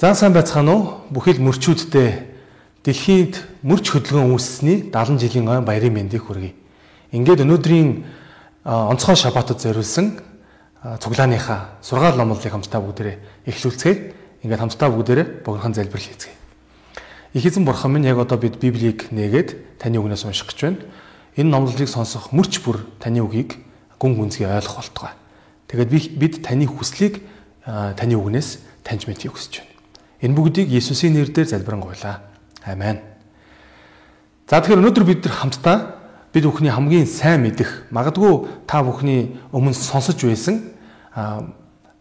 Зан сайн байцгаана уу? Бүхэл мөрчүүдтэй дэлхийд мөрч хөдөлгөөн үүссэний 70 жилийн ойн баярын мэндийг хүргэе. Ингээд өнөөдрийн онцгой шабатад зориулсан цуглааныхаа сургаал номлолыг хамтдаа бүгдээрээ эхлүүлцгээе. Ингээд хамтдаа бүгдээрээ богинохан залбирал хийцгээе. Их эзэн бурхан минь яг одоо бид Библийг нээгээд таны үгнээс унших гэж байна. Энэ номлолыг сонсох мөрч бүр таны үгийг гүн гүнзгий ойлгох болтугай. Тэгээд бид таны хүслийг таны үгнээс таньж мэдхийг хүсэж байна. Энэ бүгдийг Есүсийн нэрээр залбирanгуйлаа. Амен. За тэгэхээр өнөөдөр бид нар хамтдаа бид бүхний хамгийн сайн мэдих магадгүй та бүхний өмнө сонсож байсан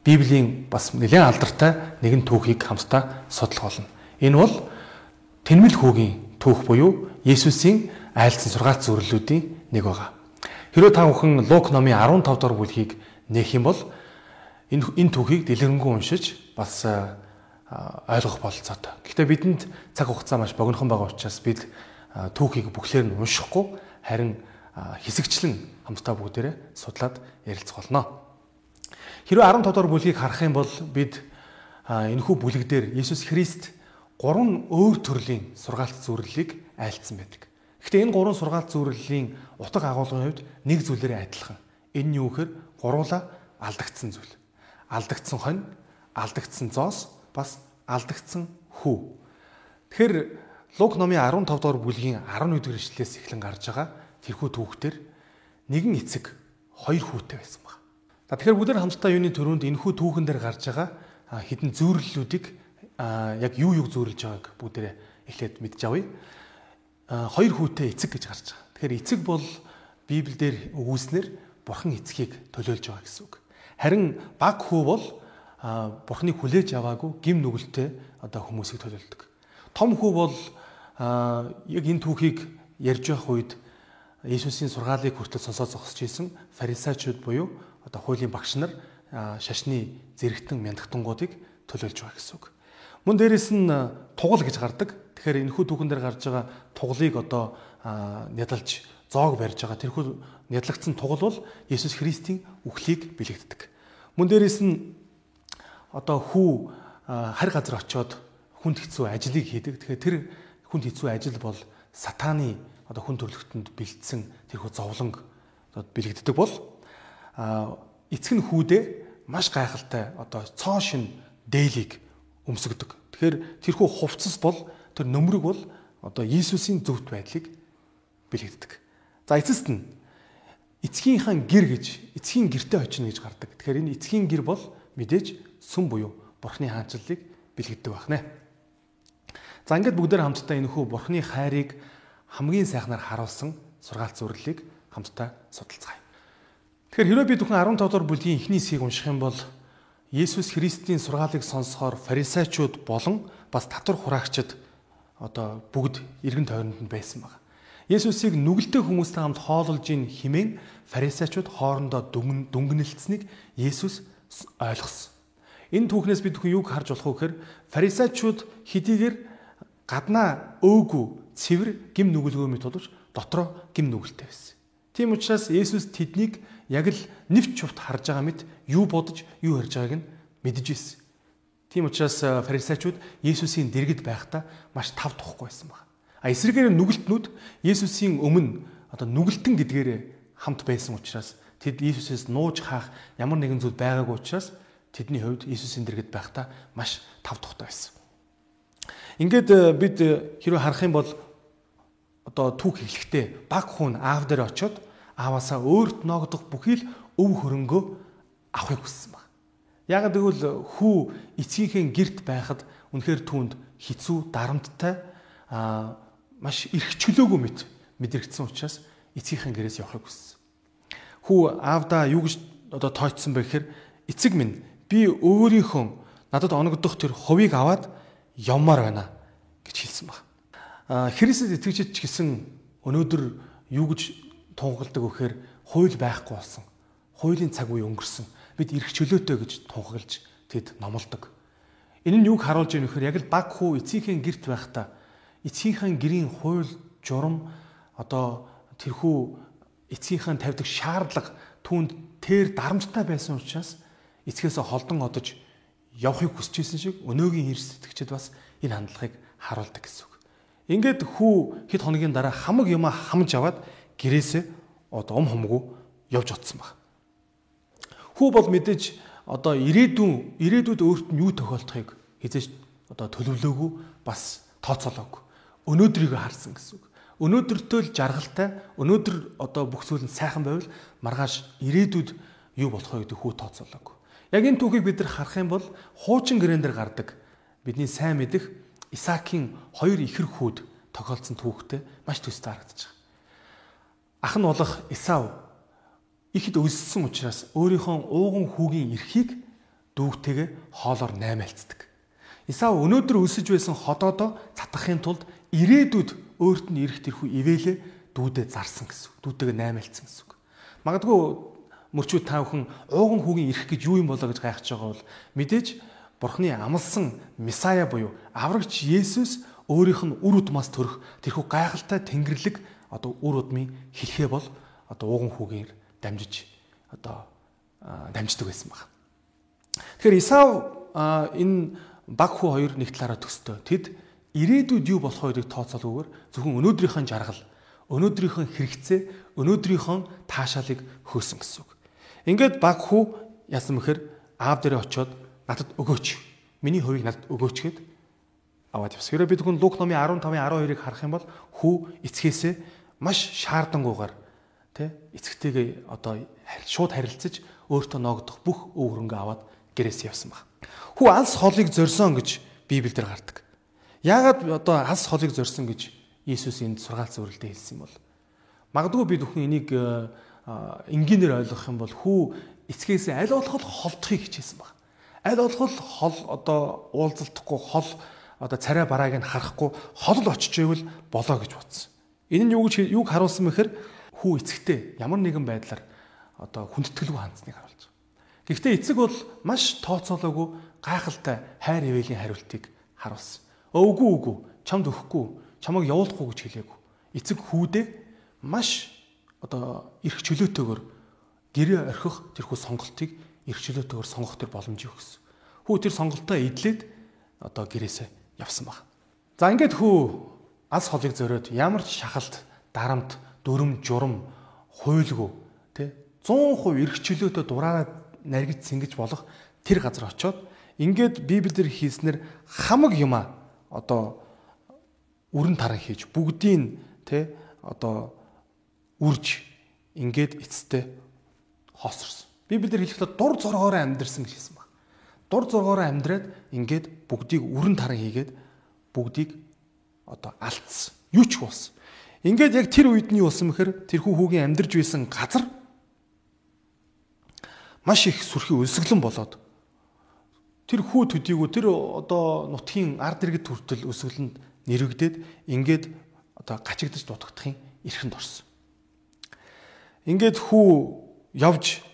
Библийн бас нэлээд алдартай нэгэн түүхийг хамтдаа судлах болно. Энэ бол Тэнмэл хүүгийн түүх буюу Есүсийн айлцсан сургаалт зөвлөлүүдийн нэг байгаа. Хэрвээ та бүхэн Лук номын 15 дугаар бүлгийг нээх юм бол энэ энэ түүхийг дэлгэрэнгүй уншиж бас ойлгох бололцоотой. Гэхдээ бидэнд цаг хугацаа маш богинохон байгаа учраас бид түүхийг бүхлээр нь уншихгүй харин хэсэгчлэн хамтдаа бүгдээрээ судлаад ярилцах болно. Хэрвээ 15 дугаар бүлгийг харах юм бол бид энэхүү бүлэг дээр Есүс Христ гурван өөр төрлийн сургаалт зөвлөлийг айлцсан байдаг. Гэхдээ энэ гурван сургаалт зөвлөлийн утга агуулгын хувьд нэг зүйлээрээ адилхан. Энэ нь юу гэхээр гуруула алдагдсан зүйл. Алдагдсан хонь, алдагдсан зоос, бас алдагдсан хүү. Тэгэхээр Лук номын 15 дугаар бүлгийн 11 дугаар ишлэлээс эхлэн гарч байгаа тэрхүү түүхтэр нэгэн эцэг хоёр хүүтэй байсан баг. За тэгэхээр бүгд хамтдаа юуны төрөнд энэхүү түүхэн дээр гарч байгаа хідэн зүйрлэлүүдийг яг юу юу зүйрлж байгааг бүгдээрээ эхлээд мэдж авъя. Хоёр хүүтэй эцэг гэж гарч байгаа. Тэгэхээр эцэг бол Библиэлд өгүүлснээр бурхан эцгийг төлөөлж байгаа гэсэн үг. Харин баг хүү бол бурхныг хүлээж аваагүй гим нүгэлтэй одоо хүмүүсийг төлөвлөдөг. Том хүү бол яг энэ түүхийг ярьж байх үед Иесусийн сургаалыг хүртэл сонсоод зогсож исэн фарисеучуд буюу одоо хуулийн багш нар шашны зэрэгтэн мяндахтангуудыг төлөөлж байгаа гэсэн үг. Мөн дээрэс нь тугал гэж гардаг. Тэгэхээр энэхүү түүхэн дээр гарч байгаа тугалыг одоо нядалж зоог барьж байгаа. Тэрхүү нядлагдсан тугал бол Есүс Христийн үхлийг бэлэгддэг. Мөн дээрэс нь одоо хүү харь газар очиод хүнд хэцүү ажлыг хийдэг. Тэгэхээр тэр хүнд хэцүү ажил бол сатааны одоо хүн төрлөختөнд бэлдсэн тэрхүү зовлонг одоо бэлэгддэг бол эцэг нь хүүдээ маш гайхалтай одоо цоо шин дээлийг өмсгдөг. Тэгэхээр тэрхүү хувцас бол тэр нөмрөг бол одоо Иесусийн зөвхт байдлыг бэлэгддэг. За эцэст нь эцгийнхаа гэр гэж эцгийн гэртээ очино гэж гардаг. Тэгэхээр энэ эцгийн гэр бол мэдээж сүм буюу бурхны хаанчлалыг бэлгэдэг байна. За ингээд бүгдээр хамтдаа энэхүү бурхны хайрыг хамгийн сайхнаар харуулсан сургаалт зөвлөлийг хамтдаа судалцгаая. Тэгэхээр хэрвээ бид бүхэн 15 дугаар бүлгийн эхний хэсгийг унших юм бол Есүс Христийн сургаалыг сонсохоор фарисеучуд болон бас татвар хураагчид одоо бүгд эргэн тойронд нь байсан баг. Есүсийг нүгэлтэй хүмүүстэй хамт хоололж ин химэн фарисеучуд хоорондоо дүнгэнэлцсэнийг Есүс ойлгосон. Энэ түүхнээс бид бүхэн юг харж болох вэ гэхээр фарисеучуд хэдийгээр гаднаа өөгүй цэвэр гим нүгэлгөөмий тулж дотроо гим нүгэлтэй байсан. Тийм учраас Есүс тэднийг яг л нэвч чувт харж байгаа мэт юу бодож юу ярьж байгааг нь мэдэж ирсэн. Тийм учраас фарисеучуд Есүсийн дэргэд байхдаа маш тав тухгүй байсан баг. А эсрэгээр нүгэлтнүүд Есүсийн өмнө одоо нүгэлтэн гэдгээрээ хамт байсан учраас тэд Есүсээс нууж хаах ямар нэгэн зүйл байгаагүй учраас тэдний хувьд Иесусийн дэргэд байхдаа маш тав тухтай байсан. Ингээд э, бид э, хэрвээ харах юм бол одоо түүх эхлэхдээ баг хүн аав дээр очиод ааваасаа өөрт ногдох бүхий л өв хөрөнгөө авахыг хүссэн баг. Яг тэгвэл хүү эцгийнхээ герт байхад үнэхээр түүнд хизүү дарамттай аа маш эрх чөлөөгүй мэт мэдрэгдсэн учраас эцгийнхээ гэрээс явахыг хүссэн. Хүү аавдаа юу гэж одоо тооцсон бэ гэхээр эцэг минь би өөрийнхөө надад оногдох тэр хувийг аваад явмаар байна гэж хэлсэн баг. Христэд итгэжч гэсэн өнөөдөр юу гэж тунхагладаг вэхээр хууль байхгүй болсон. Хуулийн цаг үе өнгөрсөн. Бид эрх чөлөөтэй гэж тунхаглаж тэд номлодог. Энэ нь юуг харуулж ийм вэхээр яг л баг хүү эцгийн герт байхдаа эцгийнхээ гэрийн хууль журам одоо тэрхүү эцгийнхээ тавьдаг шаардлага түүнд тэр дарамттай байсан учраас эцгээсээ холдон одож явахыг хүсэж исэн шиг өнөөгийн хэр сэтгэгчд бас энэ хандлагыг харуулдаг гэсэн үг. Ингээд хүү хэд хоногийн дараа хамаг юмаа хамж аваад гэрээсээ одоо ом хомгүй явж оцсон баг. Хүү бол мэдээж одоо ирээдүйн ирээдүйд өөрт нь юу тохиолдохыг хизээж одоо төлөвлөөгүй бас тооцоолоогүй. Өнөөдрийг харсан гэсэн үг. Өнөөдөртөө л жаргалтай, өнөөдөр одоо бүх зүйл нь сайхан байвал маргааш ирээдүйд юу болох вэ гэдэг хүү тооцоолоогүй. Яг энэ түүхийг бид нар харах юм бол хуучин гэрэн дээр гардаг бидний сайн мэдих Исаакийн хоёр ихэр хүүд тохиолдсон түүхтэй маш төстэй харагдаж байгаа. Ах нь болох Исав ихэд өссөн учраас өөрийнхөө ууган хүүгийн эрхийг дүүгтэйгээ хоолоор наймаалцдаг. Исав өнөөдөр өсөж байсан ходоодоо цатгахын тулд ирээдүйд өөрт нь ирэх тэрхүү ивэлээ дүүдээ зарсан гэсэн. Дүүтэйгээ наймаалцсан гэсэн. Магадгүй мөрчүүд та бүхэн ууган хүүгийн эрх гэж юу юм болоо гэж гайхаж байгаа бол мэдээж Бурхны амлсан Месая буюу аврагч Есүс өөрийнх нь үр удмаас төрөх тэрхүү гайхалтай тэнгэрлэг одоо үр удмын хэлхээ бол одоо ууган хүүгээр дамжиж одоо дамждаг байсан баг. Тэгэхээр Исав энэ баг хүү хоёр нэг талаараа төстөө. Тэд ирээдүйд юу болох гэдгийг тооцоолгүйгээр зөвхөн өнөөдрийнхөө жаргал, өнөөдрийнхөө хэрэгцээ, өнөөдрийнхөө таашаалыг хөөсөн гэсэн үг. Ингээд баг хүү яасан бэхэр аав дээрээ очиод надад өгөөч. Миний хувийг надад өгөөч гэд аваад явсан. Хэрэв бид хүн Лук номын 15-ын 12-ыг харах юм бол хүү эцгээсээ маш шаардангуугаар тэ эцэгтэйгээ одоо шууд харилцаж өөртөө ногдох бүх өв хөрөнгө аваад гэрээс явсан баг. Хүү алс холыг зорсон гэж Библиэлд гардаг. Яагаад одоо алс холыг зорсон гэж Иесус энд сургаал зөвлөлтөд хэлсэн юм бол магадгүй бид бүхэн энийг энгийнээр ойлгох юм бол хүү эцгээсээ аль болох холдохыг хичээсэн баг аль болох хол одоо уулзалтахгүй хол одоо царай барааг нь харахгүй хол л очиж ивэл болоо гэж бодсон. Энэ нь юу гэж юуг харуулсан мэхээр хүү эцэгтэй ямар нэгэн байдлаар одоо хүндэтгэлгүй хандсныг харуулж байгаа. Гэхдээ эцэг бол маш тооцоолоогүй гайхалтай хайр ивэлийн хариултыг харуулсан. Өвгүү үгүй, чамд өгөхгүй, чамайг явуулахгүй гэж хэлээгүй. Эцэг хүүдээ маш одоо эрх чөлөөтэйгээр гэрээ орхих тэрхүү сонголтыг эрхчлөөтэйгээр сонгох төр боломжийг өгсөн. Хүү тэр сонголтоо эдлээд одоо гэрээсээ явсан баг. За ингээд хүү алс холыг зөрөөд ямар ч шахалт, дарамт, дүрм, журам, хуйлгүй тий 100% эрхчлөөтэй дураараа наргиж сэнгэж болох тэр газар очиод ингээд библиэр хийснээр хамаг юма одоо үрэн таран хийж бүгдийг тий одоо үрж ингээд эцэстээ хоосорсон. Библиэр хэлэхдээ дур зоргоороо амьдрсан гэж хэлсэн баг. Дур зоргоороо амьдраад ингээд бүгдийг үрэн таран хийгээд бүгдийг одоо алдсан. Юу ч болсон. Ингээд яг тэр үед нь юу болсон бэхээр тэрхүү хүүгийн амьдарж байсан газар маш их сүрхий өлсгөлэн болоод тэр хүү төдийгөө тэр одоо нутгийн ард иргэд хүртэл өсгөлөнд нэрвэгдээд ингээд одоо гачигдаж дутагдахын эрхэнд орсон. Ингээд хүү явж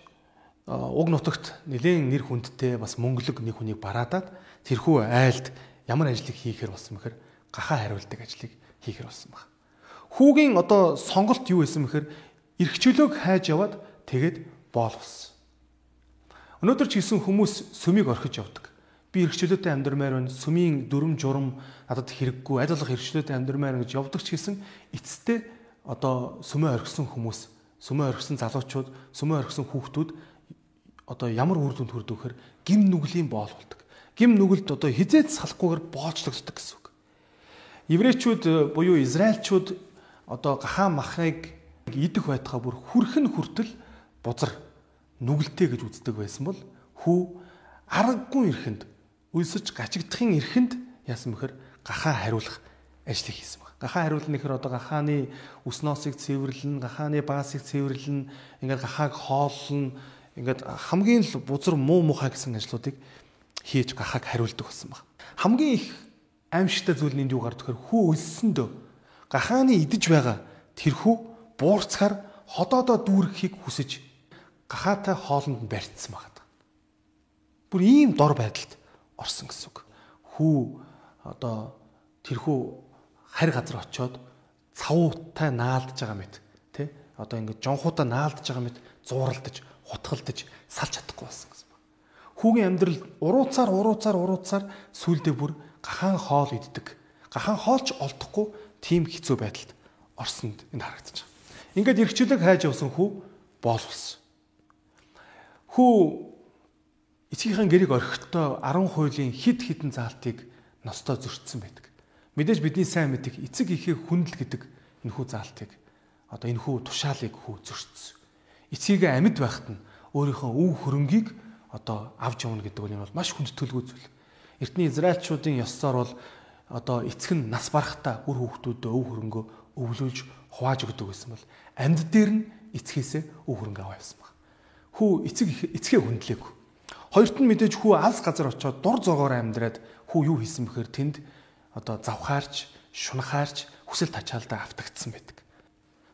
уг нутагт нэлээд нэр хүндтэй бас мөнгөлөг нэг хүнийг бараадаад тэрхүү айлд ямар ажлыг хийхээр болсон мэхээр гахаа хариулдаг ажлыг хийхээр болсон баг. Хүүгийн одоо сонголт юу байсан мэхээр эрх чөлөөг хайж яваад тэгээд боол болсон. Өнөөдөр ч гэсэн хүмүүс сүмийг орхиж явдаг. Би эрх чөлөөтэй амьдрмаар байна. Сүмийн дүрм журам надад хэрэггүй. Аль болох эрх чөлөөтэй амьдрмаар гэж явдаг ч гэсэн эцэстээ одоо сүмээ орхисон хүмүүс, сүмээ орхисон залуучууд, сүмээ орхисон хүүхдүүд одоо ямар үр дүнд хүрдэг вэхээр гим нүглийн боол болдог. Гим нүгэлд одоо хизээд салахгүйгээр боолчлогддог гэсэн үг. Еврейчүүд э, буюу Израильчүүд одоо гахаа махыг идэх байтугай бүр хүрхэн хүртэл бузар нүгэлтэй гэж үздэг байсан бол хүү аргагүй эрхэнд үлсэж гачигдахын эрхэнд яасан бэхэр гахаа хариулах ажлыг хийсэн. Гахаа хариулна гэхээр одоо гахааны үсносыг цэвэрлэн, гахааны баасыг цэвэрлэн, ингээд гахааг хооллон, ингээд хамгийн л бузар муу мухай гэсэн ажлуудыг хийж гахааг хариулдаг болсон баг. Хамгийн их аимшигтай зүйл нь юу гардаг вэ? Хүү өлсөндөө гахааны идэж байгаа тэрхүү буурцахаар ходоодоо дүүргэхийг хүсэж гахаатай хоолнд нь барьцсан багт. Бүр ийм дор байдалд орсон гэсэн үг. Хүү одоо тэрхүү харь газар очиод цавуутай наалдж байгаа мэт тий одоо ингээд жонхуудаа наалдж байгаа мэт зууралдаж хутгалдаж салж чадахгүй болсон гэсэн байна. Хүүгийн амьдрал урууцаар урууцаар урууцаар сүулдэ бүр гахаан хоол иддэг. Гахаан хоолч олдохгүй тийм хэцүү байдалд орсонд энд харагдаж байна. Ингээд эргчлэг хайж явсан хүү боол болсон. Хүү эцгийнхээ гэрийг орхихдоо 10 хуулийн хид хідэн заалтыг ностоо зөрчсөн байдаг. Мэдээж бидний сайн мэдих эцэг ихээ хүндэл гэдэг энэ хүү заалтыг одоо энэ хүү тушаалыг хүү зөрчсөн. Эцгийг амьд байхад нь өөрийнхөө өв хөрөнгийг одоо авч явна гэдэг нь бол маш хүндэтгэлгүй зүйл. Эртний израильчуудын ёсоор бол одоо эцэг нь нас барахтаа үр хүүхдүүдэд өв хөрөнгөө өвлүүлж хувааж өгдөг байсан бол амьд дээр нь эцгээсээ өв хөрөнгө аваа явсан баг. Хүү эцэг эцгээ хүндлээгүй. Хоёрт нь мэдээж хүү алс газар очиод дур зогоор амьдраад хүү юу хийсэн бэхээр тэнд одоо завхаарч, шунахаарч хүсэл тачаалдаа автагдсан байдаг.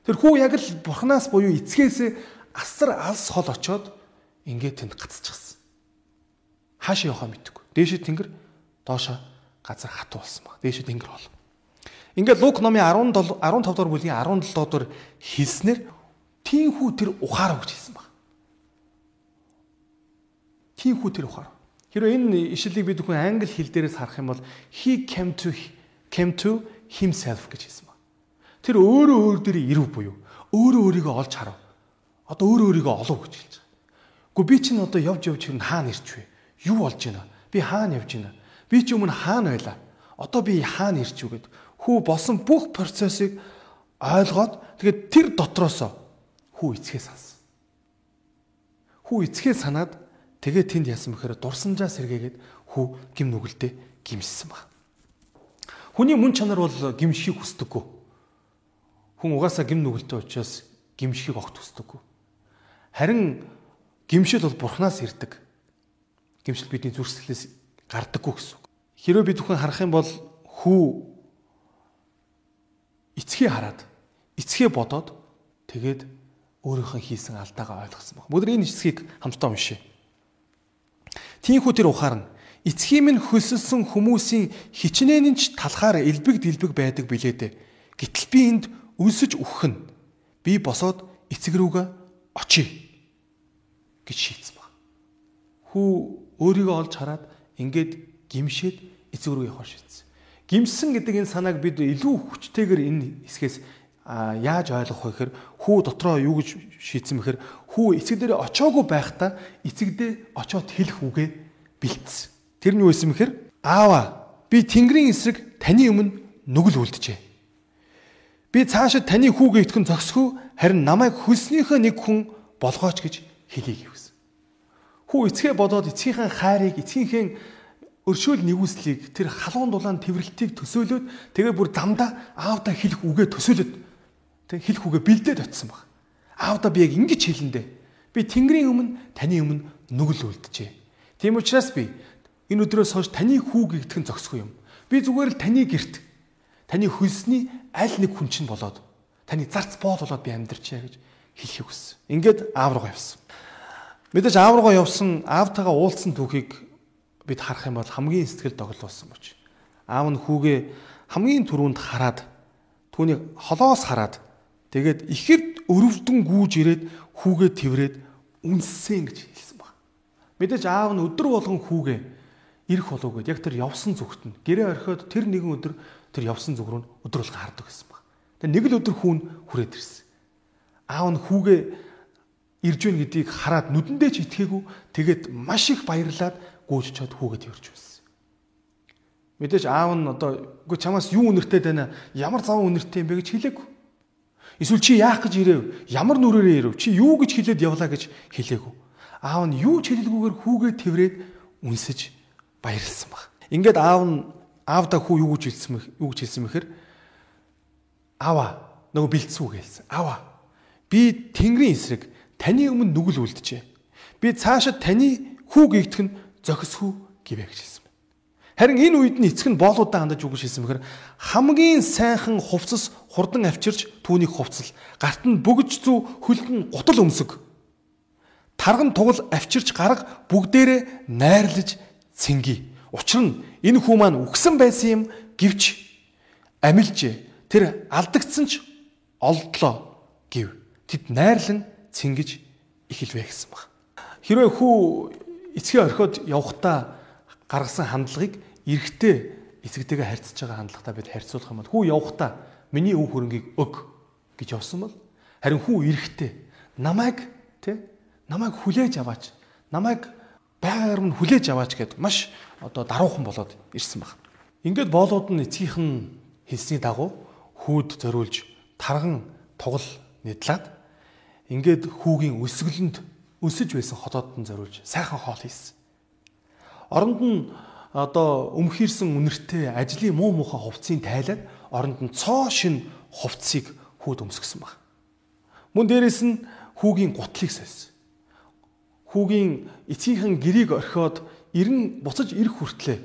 Тэр хүү яг л бурхнаас буюу эцгээсээ асар алс хол очоод ингээд тэнд гацчихсан. Хаашаа явахаа мэдэхгүй. Дээшээ тэнгэр, доошоо газар хатуу болсон баг. Дээшээ тэнгэр бол. Ингээд Лук номын 17 15 дугаар бүлгийн 17 дугаар хэлснээр тийхүү тэр ухаар өгч хэлсэн баг. Тийхүү тэр ухаар. Хэрвээ энэ ишлэлийг бид бүхэн англи хэл дээрээс харах юм бол he came to came to himself гэж хэлсэн баг. Тэр өөрөө өөр дээрээ ирв буюу өөрөө өөрийгөө олж харав одоо өөрөө өөрийгөө олов гэж хэлж байгаа. Гэхдээ би чинь одоо явж явж хэрнээ хаана ирч вэ? Юу болж байна? Би хаана явж байна? Би ч өмнө хаана байлаа? Одоо би хаана ирч вэ гэд хүү болсон бүх процессыг ойлгоод тэгээд тэр дотроосоо хүү эцгээ сансан. Хүү эцгээ санаад тэгээд тэнд яасан бэхээр дурсамжаа сэргээгээд хүү гим нүгэлдээ гимссэн баг. Хүний мөн чанар бол гимшихийг хүсдэггүй. Хүн угаасаа гим нүгэлтэй учраас гимшихийг огт хүсдэггүй. Харин гимшил бол бурхнаас ирдэг. Гимшил бидний зүрх сэтгэлээс гардаггүй гэсэн үг. Хэрвээ бид бүхэн харах юм бол хүү эцгээ хараад эцгээ бодоод тэгээд өөрийнхөө хийсэн алдаагаа ойлгосон баг. Бүгд энэ хэсгийг хамтдаа уншъя. Тинхүү тэр ухаарна. Эцгийн минь хөлсөлсөн хүмүүсийн хичнээн ч талхаар элбэг дэлбэг байдаг билээ дээ. Гэтэл би энд үлсэж үхэх нь би босоод эцэг рүүгээ очие гэж шийдсэн баг. Хүү өөрийгөө олж хараад ингээд гимшээд эцэг рүү явах шийдсэн. Гимсэн гэдэг энэ санааг бид илүү хүчтэйгээр энэ хэсгээс яаж ойлгох вэ гэхээр хүү дотроо юу гэж шийдсэн бэхээр хүү эцэг дээр очоогүй байхдаа эцэгдээ очоод хэлэх үгээ бэлдсэн. Тэр нь юу байсан бэхээр аава би Тэнгэрийн эсрэг таны өмнө нүгэл үлджээ. Би цаашид таны хүүгээ итгэн зогсхөө харин намайг хөлснийхөө нэг хүн болгооч гэж хэлье гэвсэн. Хүү эцгээ бодоод эцгийнхээ хайрыг эцгийнхээ өршөөл нэгүслийг тэр халуун дулаан тэрвэрлтийг төсөөлөөд тэгээ бүр замдаа аавда хэлэх үгээ төсөөлөд тэг хэлэх үгээ бэлдээд очисон баг. Аавда би яг ингэж хэлэндэ. Би Тэнгэрийн өмнө таны өмнө нүгэл үлджээ. Тийм учраас би энэ өдрөөс хойш таны хүүг игдхэн зогсох юм. Би зүгээр л таны герт таны хөлсний аль нэг хүн чинь болоод таны зарц боол болоод би амьдрчээ гэж хэлхийг хүссэн. Ингээд аав руугаа явсан. Мэдээж аав руугаа явсан аавтайгаа уулзсан түүхийг бид харах юм бол хамгийн сэтгэл доголуулсан болж. Аав нь хүүгээ хамгийн түрүүнд хараад түүнийг холоос хараад тэгээд ихэвд өрөвдөн гүүж ирээд хүүгээ тэрврээд үнссэн гэж хэлсэн баг. Мэдээж аав нь өдөр болгон хүүгээ ирэх болов гэд яг тэр явсан зүгт нь гэрээ орхиод тэр нэгэн өдөр тэр явсан зүг рүү өдөр болго хардаг гэсэн баг. Тэгээ нэг л өдөр хүүн хүрээд ирсэн. Аав нь хүүгээ ирж гэн гэдгийг хараад нүдэндээ ч итгээгүй тэгээд маш их баярлаад гүйж чад хүүгээ тэрж байсан. Мэдээж аав нь одоо үгүй чамаас юу үнэртэй байна? Ямар зав үнэртэй юм бэ гэж хэлээгүй. Эсвэл чи яах гэж ирэв? Ямар нүрээрээ ирэв? Чи юу гэж хэлээд явлаа гэж хэлээгүй. Аав нь юу ч хэлэлгүйгээр хүүгээ тэрврээд үнсэж баярлсан баг. Ингээд аав нь аавда хүү юу гэж хэлсэн мэх юу гэж хэлсэн мэхэр аваа нөгөө бэлдсэн үг хэлсэн. Аваа. Би Тэнгэрийн эсрэг таны өмнө нүгэл үлджээ. Би цаашид таны хүү гэгдэх нь зохисхүү гэвэ гэж хэлсэн. Харин энэ үед нь эцэг нь боолуудаа хандаж үг хэлсэн мэхэр хамгийн сайхан хувцас хурдан авчирч түүнийг хувцал гарт нь бөгж зүү хөлд нь гутал өмсөг тарган тугал авчирч гарга бүгдээрээ найрлаж цэнги. Учир нь энэ хүү маань үгсэн байсан юм гівч амилж тэр алдагдсан ч олдлоо гів. Тэд найрлан цэнгэж эхэлвэ гэсэн баг. Хэрвээ хүү эцгээ орхиод явхдаа гаргасан хандлагыг эрэгтэй эцэгтэйгээ харьцаж байгаа хандлагатай бид харьцуулах юм бол хүү явхдаа миний өв хөрөнгийг өг гэж явсан бол харин хүү эрэхтэй намайг тэ намайг хүлээж аваач намайг байгаар минь хүлээж аваач гэд маш одоо даруухан болоод ирсэн баг. Ингээд боолууд нь эцгийнхэн хэлсний дагуу хүүд зориулж тарган тугал нэдлаад ингээд хүүгийн өсгөлөнд өсөж байсан хотоодд нь зориулж сайхан хоол хийсэн. Оронд нь одоо өмхийрсэн үнэртэй ажлын муу муухай хувцсыг тайлаад оронд нь цоо шин хувцсыг хүүд өмсгсөн баг. Мөн дээрэс нь хүүгийн гутлыг сольсон. Хүүгийн эцгийнхэн гэрийг орхиод эрен буцаж ирэх хүртлээр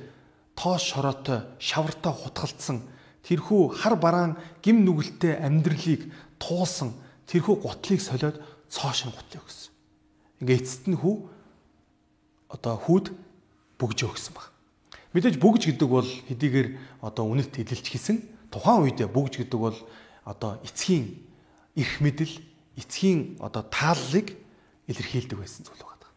тоос шороотой шавартай хутгалцсан тэрхүү хар бараан гим нүгэлтэй амьдралыг туулсан тэрхүү гутлыг солиод цоошин гутлыг өгсөн. Ингээ эцэст нь хүү одоо хүүд бүгж өгсөн баг. Мэдээж бүгж гэдэг бол хэдийгээр одоо үнэт эдэлж хийсэн тухайн үед бүгж гэдэг бол одоо эцгийн эрх мэдэл, эцгийн одоо тааллыг илэрхийлдэг байсан зүйл байна.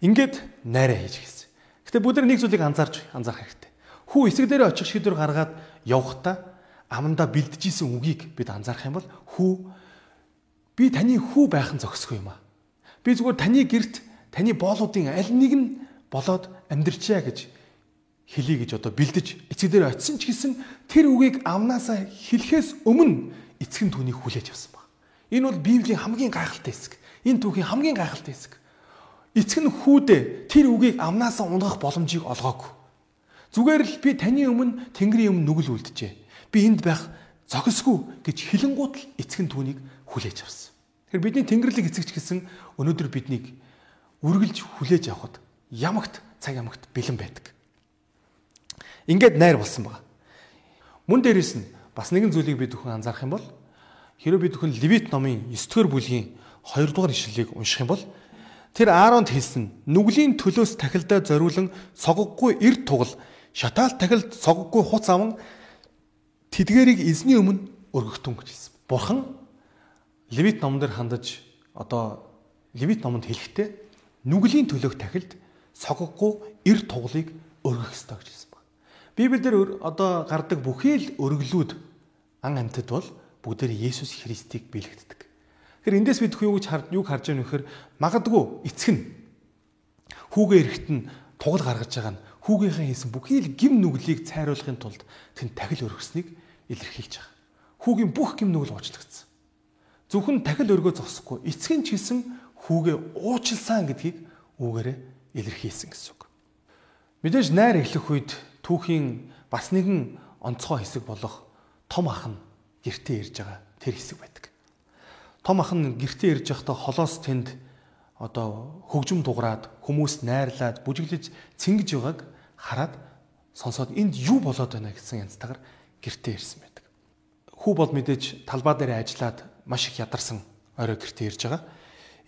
Ингээд найраа хийж гисэн. Гэтэ бүгд нэг зүйлийг анзаарч анзаарах хэрэгтэй. Хүү эсэг дээр очих шийдвэр гаргаад явхдаа амандаа бэлдэж исэн үгийг бид анзаарах юм бол хүү би таны хүү байх нь зохисгүй юм аа. Би зүгээр таны герт таны боолуудын аль нэг нь болоод амьдрчаа гэж хэлий гэж одоо бэлдэж эцэг дээр очисон ч гэсэн тэр үгийг амнаасаа хэлэхээс өмнө эцэг нь түүнийг хүлээж авсан баг. Энэ бол Библийн хамгийн гайхалтай хэсэг. Энэ түүхийн хамгийн гайхалтай хэсэг. Эцэг нь хүүдээ тэр үгийг амнаасаа унгах боломжийг олгоогүй. Зүгээр л би таны өмнө Тэнгэрийн өмнө нүгэл үлджээ. Би энд байх зохисгүй гэж хилэнгууд л эцэг нь түүнийг хүлээж авсан. Тэгэхээр бидний Тэнгэрлэг эцэгч гэсэн өнөөдөр биднийг үргэлж хүлээж авахд ямагт цаг ямагт бэлэн байдаг. Ингээд найр болсон байна. Мөн дээрээс нь бас нэгэн зүйлийг бид бүхэн анзаарах юм бол хэрэв бид бүхэн Левит номын 9 дугаар бүлгийн 2 дугаар ишлэлийг унших юм бол тэр Ааронд хэлсэн нүглийн төлөөс тахилдаа зориулан согоггүй эрт тугал шатаал тахилд согггүй хуц аван тэдгэрийг эзний өмнө өргөхтөн гэж хэлсэн. Бурхан Левит номон дээр хандаж одоо Левит номонд хэлэхдээ нүглийн төлөөх тахилд согггүй эр туглыг өргөх ёстой гэж хэлсэн байна. Библиэлд одоо гардаг бүхий л өргөлүүд ан амьтад бол бүгдээр Есүс Христийг биелэгддэг. Тэгэхээр эндээс бид юу гэж харж юг харж байгаа нөхөр магадгүй эцэг нь хүүгээ эрэхт нь тугал гаргаж байгаа нь хүүгийнхээ хийсэн бүхий л гим нүглийг цайруулахын тулд тэнд тахил өргөснийг илэрхийлж байгаа. Хүүгийн бүх гим нүгэл уучлагдсан. Зөвхөн тахил өргөө зогсохгүй эцгийн ч гэсэн хүүгээ уучлсан гэдгийг үүгээрээ илэрхийлсэн гэсэн үг. Мэдээж найр эхлэх үед түүхийн бас нэгэн онцгой хэсэг болох том ах нь гэртээ ирж байгаа тэр хэсэг байдаг. Том ах нь гэртээ ирж байхдаа холоос тэнд одоо хөгжим дуграад хүмүүс найрлаад бүжиглэж цэнгэж байгааг хараад сонсоод энд юу болоод байна гэсэн янзтайгаар гэртээ ирсэн байдаг. Хүү бол мэдээж талбай дээр ажиллаад маш их ядарсан орой гэртээ ирж байгаа.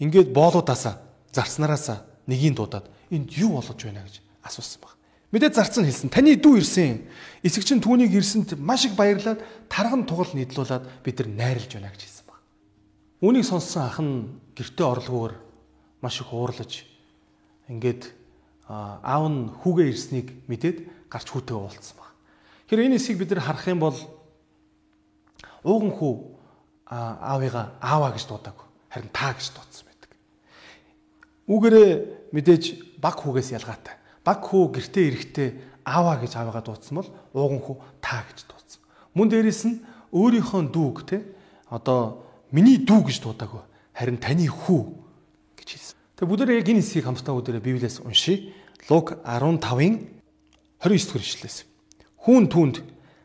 Ингээд боолуудаасаа зарцнараасаа нэгийг дуудаад энд юу болгож байна гэж асуусан баг. Мэдээд зарцсан хэлсэн. Таны дүү ирсэн. Эсэг чинь түүнийг ирсэнд маш их баярлаад тарган тугал нийтлүүлээд бид нар найрлж байна гэж хэлсэн баг. Үүнийг сонссон ах нь гэртээ орлогоор маш их уурлаж ингээд аав нь хүүгээ ирснийг мэдээд гарч хүүтэйгээ уулзсан баг. Тэгэхээр энэ хэсгийг бид нар харах юм бол ууган хүү аавыгаа ааваа гэж дуудаагүй харин таа гэж дуудсан байдаг. Үүгээрээ мэдээж баг хүүгээс ялгаатай. Баг хүү гэртээ ирэхдээ ааваа гэж аавыгаа дуудсан бол ууган хүү таа гэж дуудсан. Мөн дээрэс нь өөрийнхөө дүүг те одоо миний дүү гэж дуудаагүй харин таны хүү гэж хэлсэн. Тэгээ бүгдээ яг энэ хэсгийг хамтдаа бүгдээ Библиэс уншия. Лук 15-ын 29 дэх ишлээс. Хүүн түнд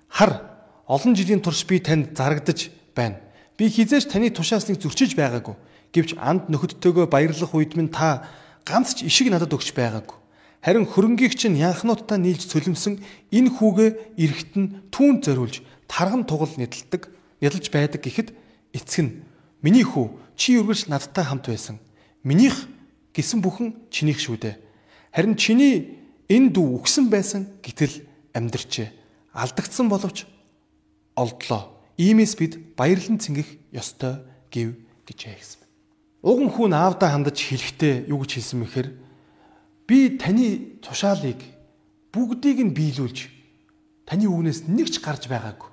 хар олон жилийн турш би танд зарагдаж байна. Би хизээч таны тушаас нэг зөрчиж байгаагүй. Гэвч анд нөхөдтэйгөө баярлах үед минь та ганц ч ишиг надад өгч байгаагүй. Харин хөрөнгийг чинь янхнуудтай нийлж цөлмсөн энэ хүүгээ нь түүнд зориулж тарган тугал нэдэлдэг, нэдэлж байдаг гэхэд эцэг нь миний хүү чи үргэлж надтай хамт байсан Минийх гисэн бүхэн чинийх шүү дээ. Харин чиний энэ дүү үгсэн байсан гэтэл амьдрчээ. Алдагдсан боловч олдлоо. Иймээс бид баярлан цэнгэх ёстой гэв гэж хэлсэн. уган хүн аавдаа хандаж хэлэхдээ юу гэж хэлсэн мэхээр би таны тушаалыг бүгдийг нь биелүүлж таны үгнээс нэг ч гарч байгаагүй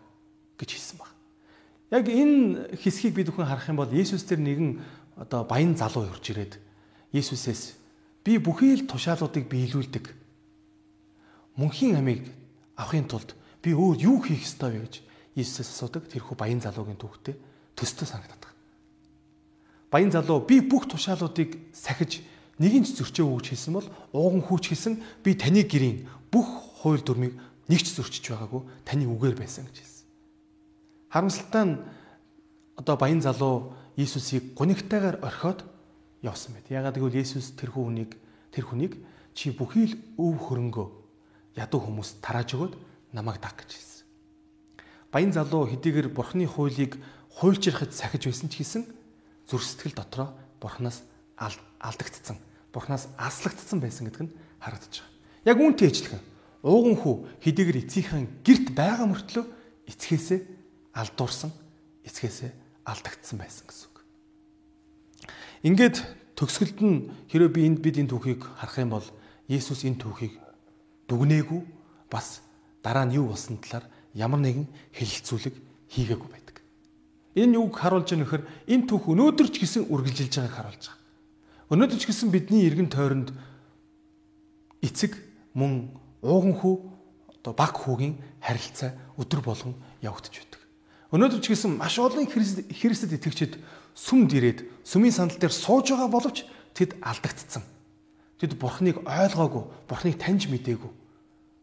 гэж хэлсэн баг. Яг энэ хэсгийг бид бүхэн харах юм бол Есүс тэр нэгэн одоо баян залуу хурж ирээд Есүсээс би бүхий л тушаалуудыг биелүүлдэг. Мөнхийн амийг авахын тулд би өөр юу хийх ёстой вэ гэж Есүсээс асуудаг. Тэрхүү баян залуугийн түүхтэй төстөө санагдаад байна. Баян залуу би бүх тушаалуудыг сахиж нэгэн ч зөрчөө өгч хэлсэн бол ууган хүүч хэлсэн би таны гэрийн бүх хууль дүрмийг нэг ч зөрчиж байгаагүй таны үгээр байсан гэж хэлсэн. Харамсалтай нь одоо баян залуу Иесусыг гунигтайгаар орхиод явсан байт. Ягаад гэвэл Иесус тэр хүнийг тэр хүнийг чи бүхий л өв хөрөнгөө ядуу хүмүүс тарааж өгөөд намайг даг гэж хэлсэн. Баян залуу хэдийгээр бурхны хуулийг хуульчирхад сахиж байсан ч гэсэн зүрх сэтгэл дотроо бурхнаас алдагдсан, бурхнаас аслагдсан байсан гэдэг нь харагдаж байгаа. Яг үүнтэй ижилхэн ууган хүү хэдийгээр эцгийнхэн герт байгаа мөртлөө эцгээсээ алдуурсан, эцгээсээ алдагдсан байсан гэсэн үг. Ингээд төгсгөлд нь хэрэв би энд бид энэ түүхийг харах юм бол Есүс энэ түүхийг дүгнээгүй бас дараа нь юу болсон талаар ямар нэгэн хэлэлцүүлэг хийгээгүй байдаг. Энэ юуг харуулж байгаа нөхөр энэ түүх өнөөдөр ч гэсэн үргэлжилж байгааг харуулж байгаа. Өнөөдөр ч гэсэн бидний эргэн тойронд эцэг мөн ууган хүү одоо баг хүүгийн харилцаа өдөр болгон явагдаж байдаг. Өнөөдөр ч гэсэн маш олон Христэд итгэгчид сүмд ирээд сүмийн сандал дээр сууж байгаа боловч тэд алдагдцсан. Тэд Бурхныг ойлгоогүй, Бурхныг таньж мдээгүй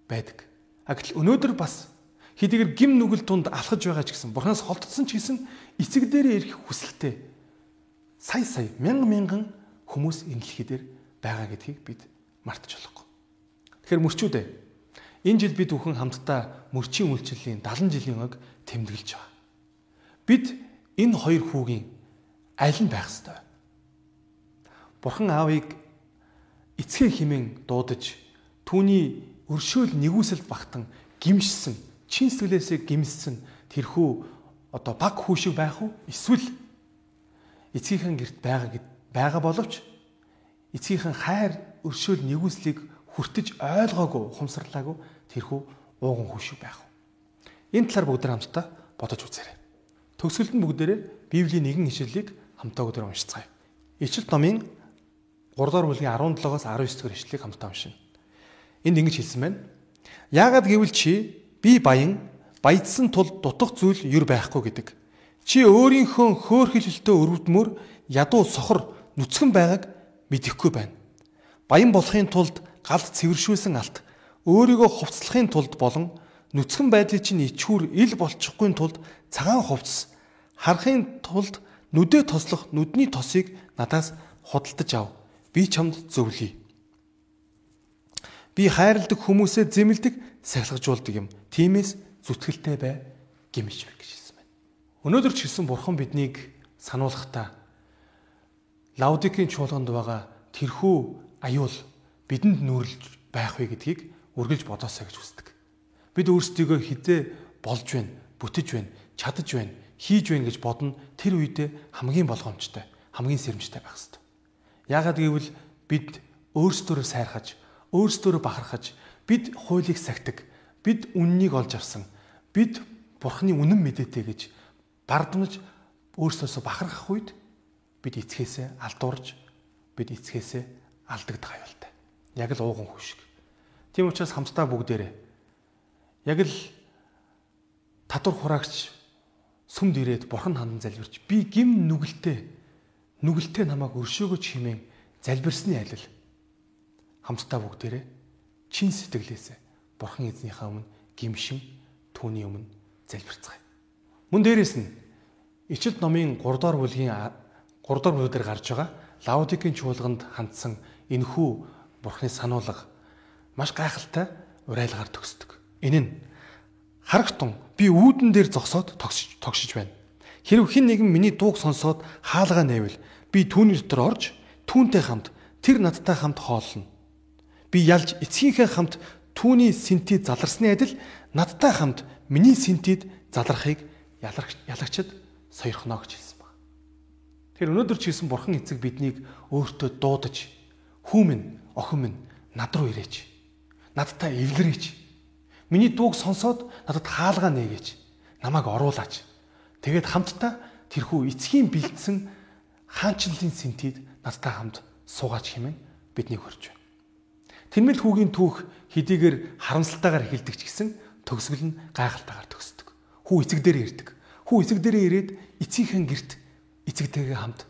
байдаг. А гэтэл өнөөдөр бас хэдийгээр гим нүгэл тунд алхаж байгаа ч гэсэн Бурханаас холдсон ч гэсэн эцэг дээрээ ирэх хүсэлтэй сая сая мянган мянган хүмүүс энэ дэлхий дээр байгаа гэдгийг бид мартаж болохгүй. Тэгэхээр мөрчүүд ээ. Энэ жил бид бүхэн хамтдаа мөрчийн үйлчлэлийн 70 жилийн ог тэмдэглэж байгаа. Бид энэ хоёр хүүгийн аль нь байх ёстой вэ? Бурхан аавыг эцгээ химэн дуудаж түүний өршөөл нэгүсэл багтан гимшсэн, чин сэтгэлээсээ гимссэн тэрхүү одоо баг хүү шиг байх уу? Эсвэл эцгийнхэн герт байгаа гэд байгаа боловч эцгийнхэн хайр өршөөл нэгүслийг хүртэж ойлгоогүй ухамсарлаагүй тэрхүү ууган хүшиг байх. Энэ талаар бүгд хамтдаа бодож үзээрэй. Төгсгөлд нь бүгдээрээ Библийн нэгэн ишлэлийг хамтдаа өдөр уншицгаая. Ичлэл номын 3 дугаар бүлгийн 17-оос 19 дугаар ишлэлийг хамтдаа уншина. Энд ингэж хэлсэн байна. Яагаад гэвэл чи би баян баядсан тул дутах зүйл юр байхгүй гэдэг. Чи өөрийнхөө хөөхөлөлтөө өрөвдмөр ядуу сохор нүцгэн байгааг мэдэхгүй байна. Баян болохын тулд галд цэвэршүүлсэн алт өөрийгөө хувцлахын тулд болон нүцгэн байдлыг чинь ичхүр ил болчихгүй тулд цагаан хувцс харахын тулд нүдэ тослох нүдний тосыг надаас худалдаж ав. Би чамд зөвлөе. Би хайрладаг хүмүүсээ зэмлдэг сахилгажуулдаг юм. Тиймээс зүтгэлтэй бай гимж гэж хэлсэн байна. Өнөөдөр ч гэсэн бурхан биднийг сануулгахдаа Лаудикийн чуулганд байгаа тэрхүү аюул бидэнд нүрэлж байх вэ гэдгийг үргэлж бодоосаа гэж хүсдэг. Бид өөрсдийгөө хизээ болж байна, бүтэж байна, чадаж байна, хийж байна гэж бодно тэр үедээ хамгийн болгоомжтой, хамгийн сэрэмжтэй байх хэрэгтэй. Яагаад гэвэл бид өөрсдөө сайрхаж, өөрсдөө бахархаж, бид хуулийг сахидаг, бид үннийг олж авсан, бид бурхны үнэн мэдээтэй гэж бардамж өөрсдөөсөө бахархах үед бид эцгээсээ алдуурж, бид эцгээсээ алдагдах аюултай. Яг л ууган хүшиг. Тийм учраас хамтдаа бүгдээрээ яг л татвар хураагч сүмд ирээд бурхан хандан залбирч би гим нүгэлтэй нүгэлтэй намайг өршөөгөө чимэн залбирсны алил хамтдаа бүгдээрээ чин сэтгэлээсээ бурхан эзнийхээ өмнө гимшин түүний өмнө залбирцгаая. Мөн дээрэс нь Ичилт номын 3 дугаар бүлгийн 3 дугаар бүлгээр гарч байгаа Лаудикийн чуулганд хандсан энхүү бурхны сануулга маш гайхалтай урайлгаар төгсдөг. Энэ нь харагтун би үүдэн дээр зогсоод тогсож тогшиж байна. Хэрв хэн нэгэн миний дууг сонсоод хаалгаа нэвэл би түүний дотор орж түүнтэй хамт тэр надтай хамт хооллоно. Би ялж эцгийнхээ хамт түүний синтид заларсны адил надтай хамт миний синтид залрахыг ялагчд сойрхоно гэж хэлсэн баг. Тэгэхээр өнөөдөр ч гэсэн бурхан эцэг биднийг өөртөө дуудаж хүүмэн, охин минь над руу ирээч. Надтай эвлэрээч. Миний дууг сонсоод надад хаалгаа нэгээч. Намайг оруулаач. Тэгээд хамтдаа тэрхүү эцгийн бэлдсэн хаанчлалын сэнтид надтай хамт суугаач хэмээн биднийг хөрж байна. Тэнмэл хүүгийн түүх хэдийгээр харамсалтайгаар эхэлдэг ч гэсэн төгсгөл нь гайхалтайгаар төгсдөг. Хүү эцэг дээр ирдэг. Хүү эцэг дээрээ ирээд эцгийнхэн герт эцэгтэйгээ хамт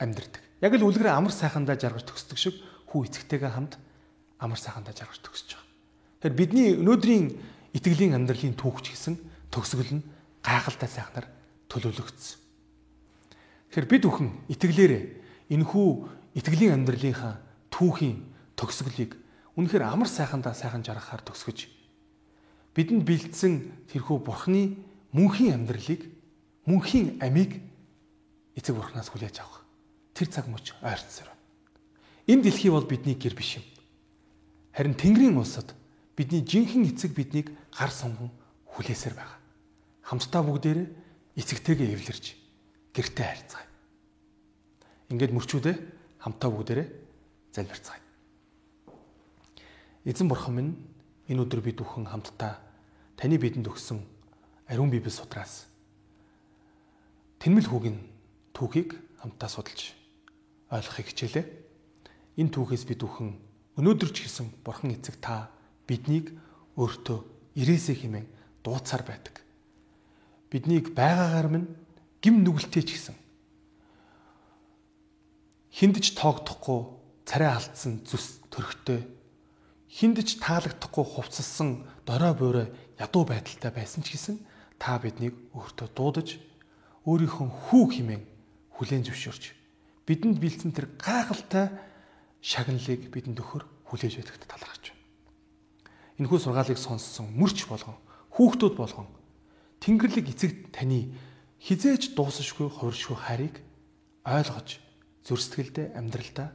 амьдардаг. Яг л үлгэр амар сайхандаа жаргаж төгсдөг шиг хүү эцэгтэйгээ хамт амар сайхандаа жаргаж төгсөж байгаа. Тэгэхээр бидний өнөөдрийн итгэлийн амьдралын түүхч гэсэн төгсгөл нь гайхалтай сайхнаар төлөвлөгдсөн. Тэгэхээр бид бүхэн итгэлээрээ энэхүү итгэлийн амьдралынхаа түүхийн төгсгөлийг үнэхээр амар сайхандаа сайхан жаргахаар төгсгөж бидэнд бэлдсэн тэрхүү бурхны мөнхийн амьдралыг мөнхийн амийг эцэг бурхнаас хүлээж авах. Тэр цаг мөч ойрцсоор. Энэ дэлхий бол бидний гэр биш юм. Харин Тэнгэрийн улсад бидний жинхэнэ эцэг биднийг гар сунган хүлээсээр байгаа. Хамтдаа бүгдээрээ эцэгтэйгээ эвлэрч гэртээ харьцгаая. Ингээд мөрчүүдээ хамтдаа бүгдээрээ залбирцгаая. Эзэн бурхан минь энэ өдөр бид бүхэн хамтдаа таны бидэнд өгсөн ариун библи сутраас тэнмэл хүүгийн түүхийг хамтдаа судалж ойлгохыг хичээлээ. Энэ түүхээс бид бүхэн өнөөдөр ч гэсэн Бурхан эцэг та биднийг өөртөө ирээсэ хэмээн дууцаар байдаг. Биднийг байгаагаар минь гим нүгэлтэй ч гэсэн хиндэж тоогдохгүй царай алдсан зүс төрхтэй хиндэж таалагдахгүй хувцассан дорой буурай ядуу байдалтай байсан ч гэсэн та биднийг өөртөө дуудаж өөрийнхөө хүү химэн хүлээн зөвшөөрч бидэнд бэлдсэн тэр гайхалтай шагналыг бидэнд өхөр хүлээж өгөхөд талархаж байна. Энэхүү сургаалыг сонссон мөрч болгон хүүхдүүд болгон Тэнгэрлэг эцэг таны хизээж дуусашгүй хувиршгүй хайрыг ойлгож зөрсгөлдөө амьдралдаа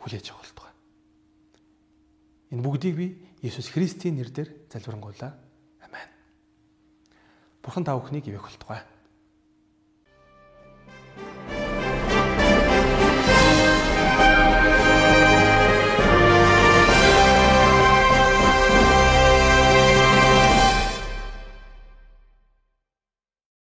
хүлээж авах болтугай. Энэ бүгдийг би Иесус Христийн нэрээр залбирanгуйлаа. Амен. Бурхан та бүхнийг ивэх болтугай.